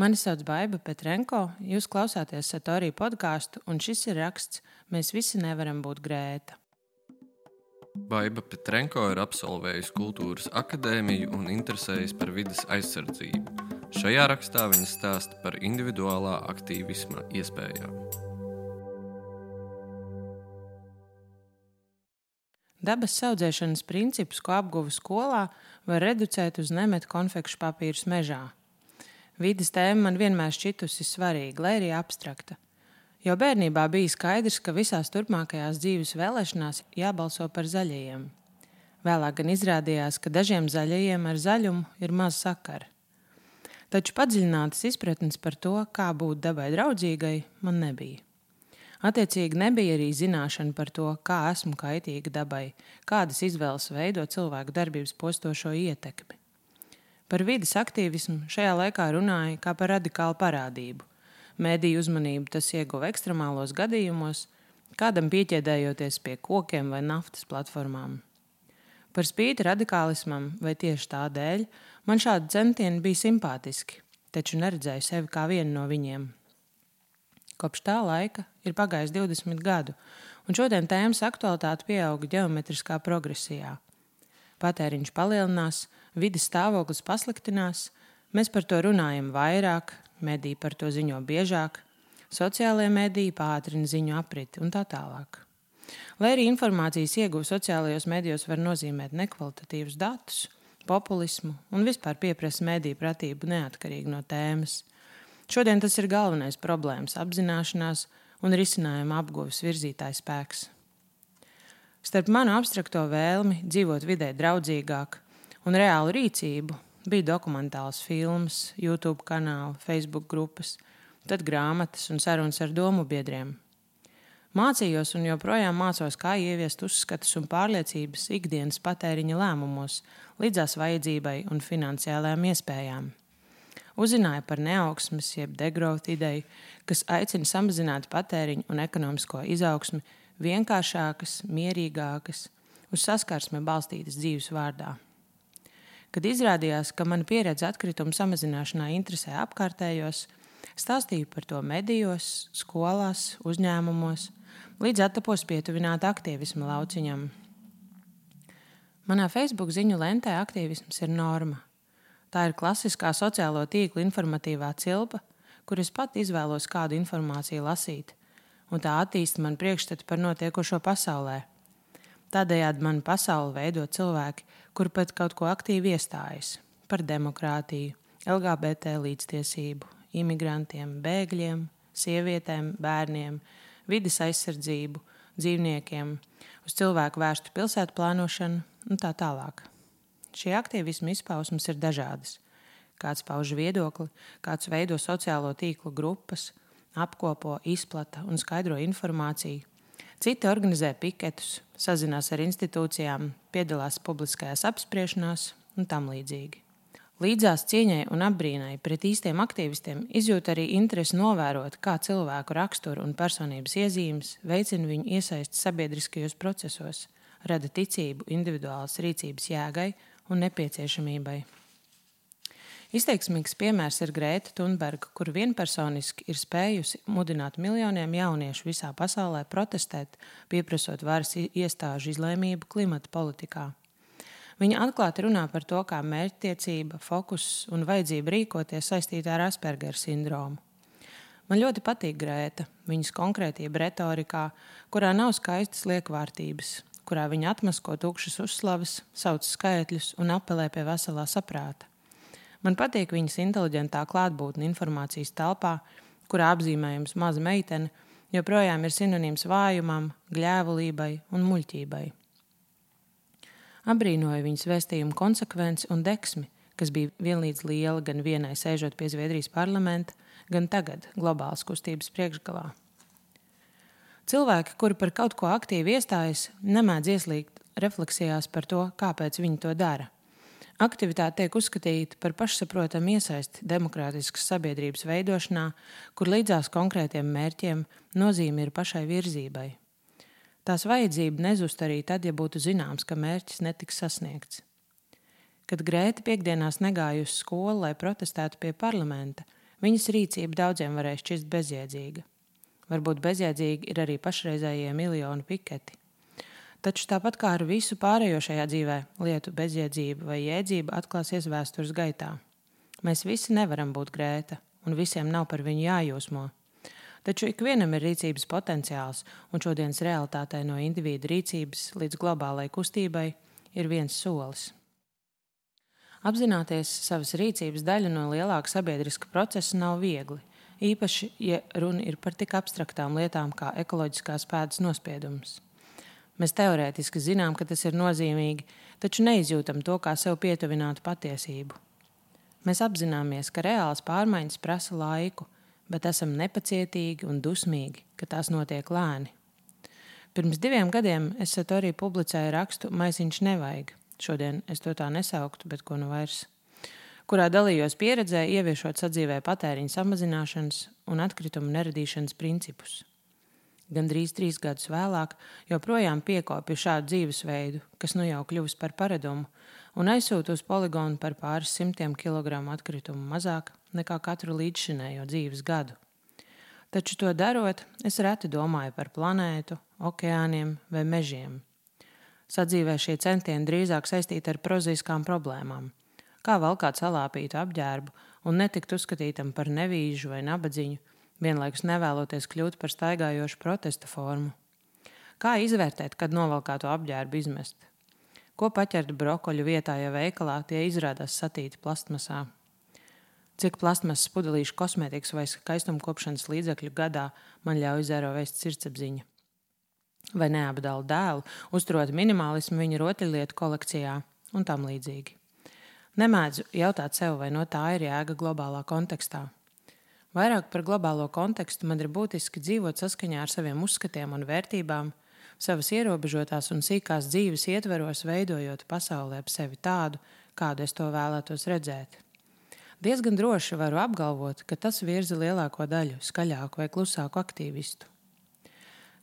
Mani sauc Baiva Petrenko, jūs klausāties Satorija podkāstu, un šis ir raksts Mēs visi nevaram būt grēta. Baiva Petrenko ir absolvējusi kultūras akadēmiju un interesējas par vidas aizsardzību. Šajā rakstā viņa stāsta par individuālā aktīvisma iespējām. Dabas audzēšanas principus, ko apguva skolā, var reducēt uz nemetu konfekšu papīrus mežā. Vides tēma man vienmēr šķitusi svarīga, lai arī abstrakta. Jau bērnībā bija skaidrs, ka visās turpmākajās dzīves vēlēšanās jābalso par zaļajiem. Vēlāk gan izrādījās, ka dažiem zaļajiem ar zaļumu ir maz sakara. Taču padziļinātas izpratnes par to, kā būt dabai draudzīgai, man nebija. Attiecīgi nebija arī zināšana par to, kā esmu kaitīga dabai, kādas izvēles veido cilvēku darbības postošo ietekmi. Par vidas aktīvismu šajā laikā runāja kā par radikālu parādību, Mēdīju uzmanību tas ieguva ekstremālos gadījumos, kādam pieķēdējoties pie kokiem vai naftas platformām. Par spīti radikālismam, vai tieši tādēļ, man šādi centieni bija simpātiski, taču neredzēju sevi kā vienu no viņiem. Kopš tā laika ir pagājis 20 gadu, un šodien tēmas aktualitāte pieauga geometriskā progresijā. Patēriņš palielinās, vidas stāvoklis pasliktinās, mēs par to runājam vairāk, mediji par to ziņo biežāk, sociālajie mediji pātrina ziņu apriti un tā tālāk. Lai arī informācijas ieguve sociālajos medijos var nozīmēt nekvalitatīvus datus, populismu un vispār pieprasa mediju pratību neatkarīgi no tēmas. Šodien tas ir galvenais problēmas apzināšanās un risinājuma apguves virzītājs spēks. Starp manu abstrakto vēlmi dzīvot vidē draudzīgāk un reālu rīcību Bija dokumentāls filmas, YouTube kanāli, Facebook grupas, tad grāmatas un sarunas ar domu biedriem. Mācījos un joprojām mācos, kā ieviest uzskatus un pārliecības ikdienas patēriņa lēmumos, līdzās vajadzībai un finansiālajām iespējām. Uzzināju par neaugsmes, jeb degrowth ideju, kas aicina samazināt patēriņu un ekonomisko izaugsmi vienkāršākas, mierīgākas, uz saskarsmi balstītas dzīves vārdā. Kad izrādījās, ka mana pieredze atkritumu samazināšanā interesē apkārtējos, stāstīju par to medijos, skolās, uzņēmumos, līdz attapos pietuvināt aktīvisma lauciņam. Manā Facebook ziņu lentē aktīvisms ir norma. Tā ir klasiskā sociālo tīklu informatīvā cilpa, kur es pat izvēlos kādu informāciju lasīt, un tā attīsta man priekšstatu par notiekošo pasaulē. Tādējādi man pasauli veido cilvēki, kur pat kaut ko aktīvi iestājas par demokrātiju, LGBT līdztiesību, imigrantiem, bēgļiem, sievietēm, bērniem, vidas aizsardzību, dzīvniekiem, uz cilvēku vērstu pilsētu plānošanu un tā tālāk. Šie aktīvismu izpausmes ir dažādas. Kāds pauž viedokli, kāds veido sociālo tīklu grupas, apkopo, izplata un skaidro informāciju, Citi organizē piketus, sazinās ar institūcijām, piedalās publiskajās apspriešanās un tam līdzīgi. Līdzās cieņai un apbrīnai pret īstiem aktīvistiem izjūt arī interesi novērot, kā cilvēku raksturu un personības iezīmes veicina viņu iesaisti sabiedriskajos procesos, rada ticību individuālas rīcības jēgai un nepieciešamībai. Izteiksmīgs piemērs ir Grēta Thunberga, kur vienpersoniski ir spējusi mudināt miljoniem jauniešu visā pasaulē protestēt, pieprasot varas iestāžu izlēmību klimata politikā. Viņa atklāti runā par to, kā mērķtiecība, fokus un vajadzība rīkoties saistīta ar Aspergera sindromu. Man ļoti patīk Grēta, viņas konkrētība retorikā, kurā nav skaistas liekvārtības, kurā viņa atmasko tukšas uzslavas, sauc skaitļus un apelē pie veselā saprāta. Man patīk viņas inteliģentā klātbūtne informācijas telpā, kurā apzīmējums maza meitene joprojām ir sinonīms vājumam, gļēvulībai un muļķībai. Abrīnoju viņas vēstījumu konsekvenci un deksmi, kas bija vienlīdz liela gan vienai sēžot pie Zviedrijas parlamenta, gan tagad globālas kustības priekšgalā. Cilvēki, kuri par kaut ko aktīvi iestājas, nemēdz ieslīgt refleksijās par to, kāpēc viņi to dara. Aktivitāte tiek uzskatīta par pašsaprotamu iesaisti demokrātiskas sabiedrības veidošanā, kur līdzās konkrētiem mērķiem nozīme ir pašai virzībai. Tās vajadzība nezust arī tad, ja būtu zināms, ka mērķis netiks sasniegts. Kad Grēta piekdienās negāja uz skolu, lai protestētu pie parlamenta, viņas rīcība daudziem varēs šķist bezjēdzīga. Varbūt bezjēdzīgi ir arī pašreizējie miljonu piketi. Taču tāpat kā ar visu pārējo šajā dzīvē, lietu bezjēdzība vai jēdzība atklāsies vēstures gaitā. Mēs visi nevaram būt grēta, un visiem nav par viņu jājūsmo. Taču ikvienam ir rīcības potenciāls, un šodienas realitātei no individu rīcības līdz globālai kustībai ir viens solis. Apzināties savas rīcības daļu no lielāka sabiedriska procesa nav viegli, īpaši, ja runa ir par tik abstraktām lietām kā ekoloģiskās pēdas nospiedums. Mēs teorētiski zinām, ka tas ir nozīmīgi, taču neizjūtam to kā sev pietuvinātu patiesību. Mēs apzināmies, ka reāls pārmaiņas prasa laiku, bet esam nepacietīgi un dusmīgi, ka tās notiek lēni. Pirms diviem gadiem es arī publicēju rakstu Maisiņš nevajag, šodien es to tā nesauktu, bet ko nu vairs, kurā dalījos pieredzē, ieviešot sadzīvē patēriņa samazināšanas un atkritumu neradīšanas principus. Gandrīz trīs gadus vēlāk, joprojām piekopju šādu dzīvesveidu, kas nu jau kļuvis par paradumu, un aizsūtu uz poligonu par pāris simtiem kilogramu atkritumu mazāk nekā katru līdzšinējo dzīves gadu. Taču to darot, es reti domāju par planētu, okeāniem vai mežiem Sadzīvē šie centieni drīzāk saistīti ar prozaiskām problēmām. Kā valkāt salāpītu apģērbu un netikt uzskatītam par nevīžu vai nabadzīgu, vienlaikus nevēloties kļūt par staigājošu protesta formu. Kā izvērtēt, kad novalkāto apģērbu izmest? Ko paķert brokoļu vietā, ja veikalā tie izrādās satīti plastmasā? Cik plasmasas pudelīšu kosmētikas vai skaistumkopšanas līdzekļu gadā man ļauj zero veist sirdsapziņa? vai neapdala dēlu, uzturot minimālismu viņa rotaļlietu kolekcijā un tam līdzīgi. Nemēdzu jautāt sev, vai no tā ir jēga globālā kontekstā. Vairāk par globālo kontekstu man ir būtiski dzīvot saskaņā ar saviem uzskatiem un vērtībām, savas ierobežotās un sīkās dzīves ietveros, veidojot pasaulē ap sevi tādu, kādu es to vēlētos redzēt. Diezgan droši varu apgalvot, ka tas virza lielāko daļu skaļāku vai klusāku aktīvistu.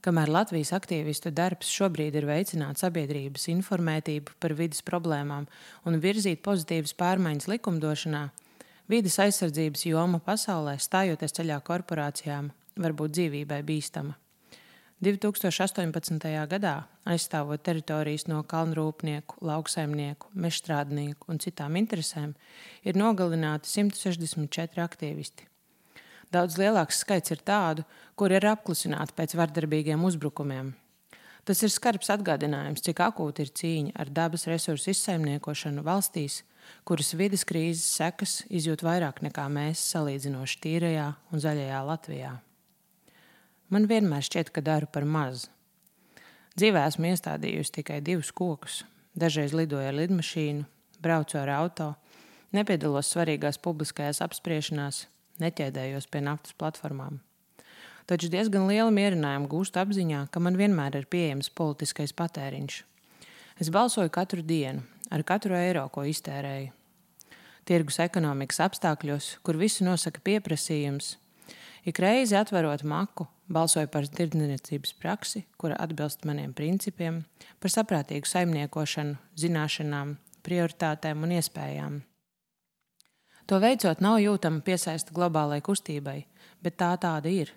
Kamēr Latvijas aktīvistu darbs šobrīd ir veicināt sabiedrības informētību par vidas problēmām un virzīt pozitīvas pārmaiņas likumdošanā, vidas aizsardzības joma pasaulē, stājoties ceļā korporācijām, var būt dzīvībai bīstama. 2018. gadā, aizstāvot teritorijas no kalnrūpnieku, lauksaimnieku, mežstrādnieku un citām interesēm, ir nogalināti 164 aktīvisti. Daudz lielāks skaits ir tādu, kuri ir apklusināti pēc vardarbīgiem uzbrukumiem. Tas ir skarbs atgādinājums, cik akūta ir cīņa ar dabas resursu izsaimniekošanu valstīs, kuras vidas krīzes sekas izjūt vairāk nekā mēs salīdzinoši tīrajā un zaļajā Latvijā. Man vienmēr šķiet, ka daru par maz. Dzīvē esmu iestādījusi tikai divus kokus. Dažreiz lidoju ar lidmašīnu, braucu ar auto, nepiedalos svarīgās publiskajās apspriešanās, neķēdējos pie naftas platformām. Taču diezgan liela mierinājumu gūstu apziņā, ka man vienmēr ir pieejams politiskais patēriņš. Es balsoju katru dienu, ar katru eiro, ko iztērēju. Tirgus ekonomikas apstākļos, kur visu nosaka pieprasījums, ik reizi atverot maku, balsoju par tirdzniecības praksi, kura atbilst maniem principiem, par saprātīgu saimniekošanu, zināšanām, prioritātēm un iespējām. To veicot, nav jūtama piesaista globālai kustībai, bet tā tāda ir.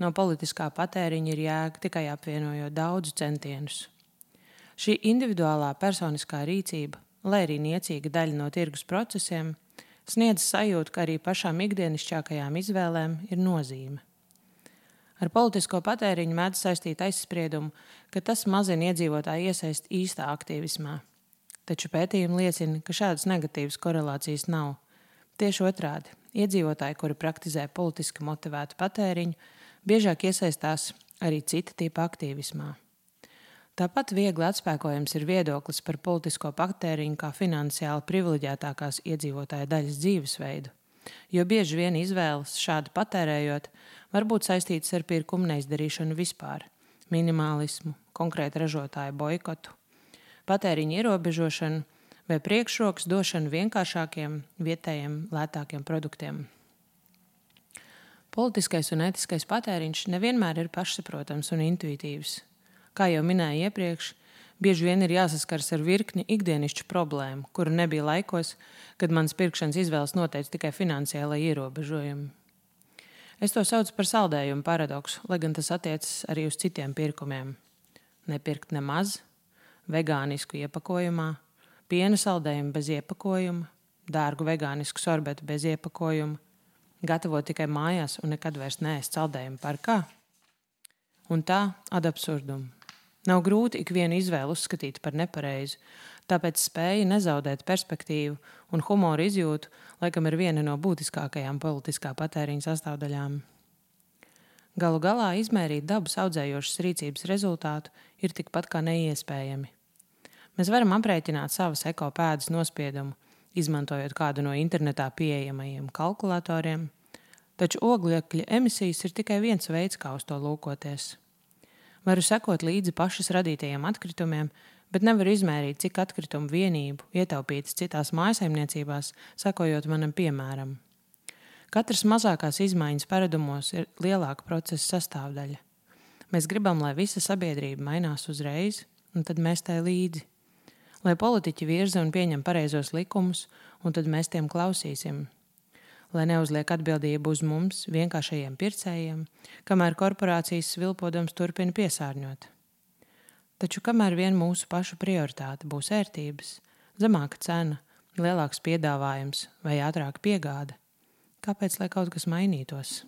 No politiskā patēriņa ir jēga tikai apvienojot daudzu centienus. Šī individuālā personiskā rīcība, lai arī niecīga daļa no tirgus procesiem, sniedz sajūtu, ka arī pašām ikdienišķākajām izvēlēm ir nozīme. Ar politisko patēriņu mēdz saistīt aizspriedumu, ka tas mazina iedzīvotāju iesaist īstā aktīvismā. Taču pētījumi liecina, ka šādas negatīvas korelācijas nav. Tieši otrādi - iedzīvotāji, kuri praktizē politiski motivētu patēriņu, biežāk iesaistās arī cita tipa aktīvismā. Tāpat viegli atspēkojams ir viedoklis par politisko patēriņu kā finansiāli privileģētākās iedzīvotāja daļas dzīvesveidu, jo bieži vien izvēles šādi patērējot var būt saistītas ar pirkumu neizdarīšanu vispār, minimālismu, konkrētu ražotāju boikotu, patēriņa ierobežošanu vai priekšrokas došanu vienkāršākiem, vietējiem, lētākiem produktiem. Politiskais un etiskais patēriņš nevienmēr ir pašsaprotams un intuitīvs. Kā jau minēju iepriekš, Bieži vien ir jāsaskars ar virkni ikdienišķu problēmu, kuru nebija laikos, kad manas pirkšanas izvēles noteica tikai finansiālai ierobežojumi. Es to saucu par saldējumu paradoksu, lai gan tas attiecas arī uz citiem pirkumiem. Nepirkt nemaz, vegānisku iepakojumā, piena saldējumu bez iepakojuma, dārgu vegānisku sorbetu bez iepakojuma, gatavot tikai mājās un nekad vairs neēst saldējumu parkā. Un tā ad absurdum. Nav grūti ikvienu izvēli uzskatīt par nepareizu, tāpēc spēja nezaudēt perspektīvu un humoru izjūtu, laikam, ir viena no būtiskākajām politiskā patēriņa sastāvdaļām. Galu galā izmērīt dabas audzējošas rīcības rezultātu ir tikpat kā neiespējami. Mēs varam aprēķināt savas ekopēdas nospiedumu, izmantojot kādu no internetā pieejamajiem kalkulatoriem, taču oglekļa emisijas ir tikai viens veids, kā uz to lūkoties. Varu sekot līdzi pašas radītajiem atkritumiem, bet nevaru izmērīt, cik atkritumu vienību ietaupītas citās mājasemniecībās, sakojot manam piemēram. Katras mazākās izmaiņas paradumos ir lielāka procesa sastāvdaļa. Mēs gribam, lai visa sabiedrība mainās uzreiz, un tad mēs tai līdzi. Lai politiķi virza un pieņem pareizos likumus, un tad mēs tiem klausīsim, lai neuzliek atbildību uz mums, vienkāršajiem pircējiem, kamēr korporācijas svilpodams turpina piesārņot. Taču kamēr vien mūsu pašu prioritāte būs ērtības, zemāka cena, lielāks piedāvājums vai ātrāka piegāde, kāpēc lai kaut kas mainītos?